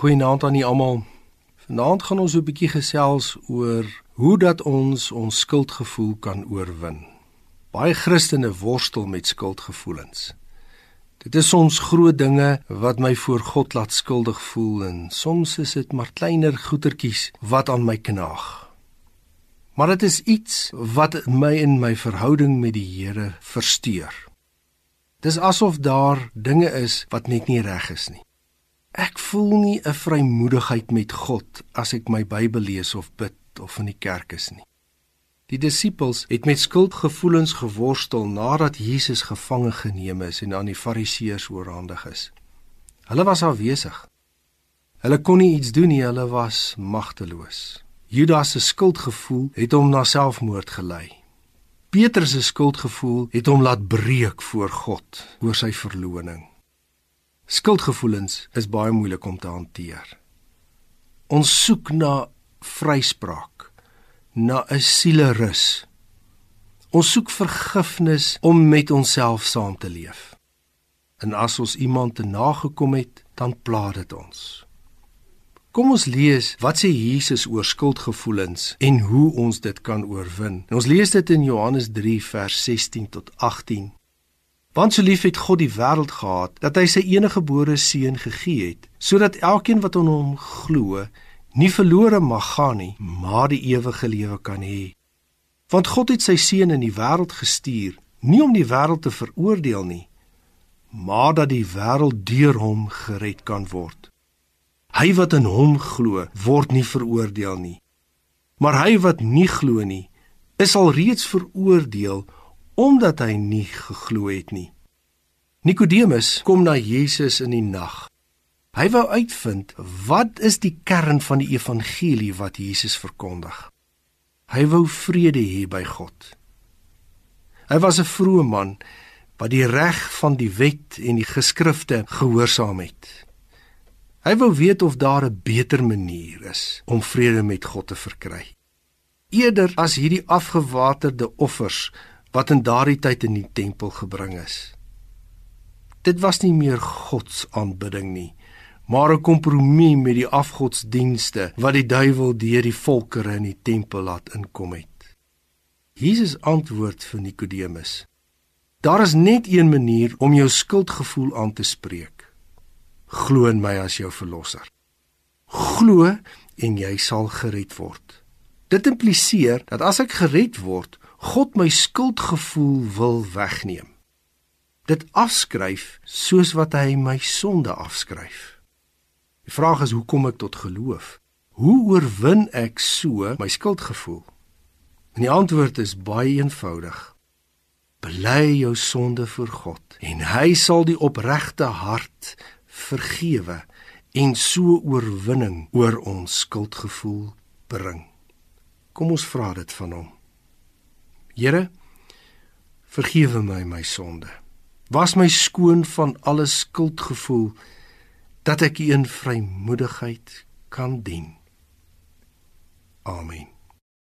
Goeienaand aan julle almal. Vanaand gaan ons 'n bietjie gesels oor hoe dat ons ons skuldgevoel kan oorwin. Baie Christene worstel met skuldgevoelens. Dit is soms groot dinge wat my voor God laat skuldig voel en soms is dit maar kleiner goetertjies wat aan my knaag. Maar dit is iets wat my in my verhouding met die Here versteur. Dis asof daar dinge is wat net nie reg is nie. Ek voel nie 'n vrymoedigheid met God as ek my Bybel lees of bid of in die kerk is nie. Die disippels het met skuldgevoelens geworstel nadat Jesus gevange geneem is en aan die Fariseërs oorhandig is. Hulle was afwesig. Hulle kon nie iets doen nie, hulle was magteloos. Judas se skuldgevoel het hom na selfmoord gelei. Petrus se skuldgevoel het hom laat breek voor God oor sy verloning. Skuldgevoelens is baie moeilik om te hanteer. Ons soek na vryspraak, na 'n sielerus. Ons soek vergifnis om met onsself saam te leef. En as ons iemand te nagekom het, dan pla dit ons. Kom ons lees wat sê Jesus oor skuldgevoelens en hoe ons dit kan oorwin. En ons lees dit in Johannes 3 vers 16 tot 18. Want so lief het God die wêreld gehad dat hy sy enige gebore seun gegee het, sodat elkeen wat aan hom glo, nie verlore mag gaan nie, maar die ewige lewe kan hê. Want God het sy seun in die wêreld gestuur, nie om die wêreld te veroordeel nie, maar dat die wêreld deur hom gered kan word. Hy wat in hom glo, word nie veroordeel nie. Maar hy wat nie glo nie, is al reeds veroordeel omdat hy nie geglo het nie. Nikodemus kom na Jesus in die nag. Hy wou uitvind wat is die kern van die evangelie wat Jesus verkondig. Hy wou vrede hê by God. Hy was 'n vrome man wat die reg van die wet en die geskrifte gehoorsaam het. Hy wou weet of daar 'n beter manier is om vrede met God te verkry. Eerder as hierdie afgewaterde offers wat in daardie tyd in die tempel gebring is. Dit was nie meer God se aanbidding nie, maar 'n kompromie met die afgodsdienste wat die duiwel deur die volkere in die tempel laat inkom het. Jesus antwoord vir Nikodemus: Daar is net een manier om jou skuldgevoel aan te spreek. Glo in my as jou verlosser. Glo en jy sal gered word. Dit impliseer dat as ek gered word, God my skuldgevoel wil wegneem. Dit afskryf soos wat hy my sonde afskryf. Die vraag is hoe kom ek tot geloof? Hoe oorwin ek so my skuldgevoel? En die antwoord is baie eenvoudig. Bely jou sonde voor God en hy sal die opregte hart vergewe en so oorwinning oor ons skuldgevoel bring. Kom ons vra dit van hom. Here, vergewe my my sonde. Was my skoon van alle skuldgevoel dat ek U in vrymoedigheid kan dien. Amen.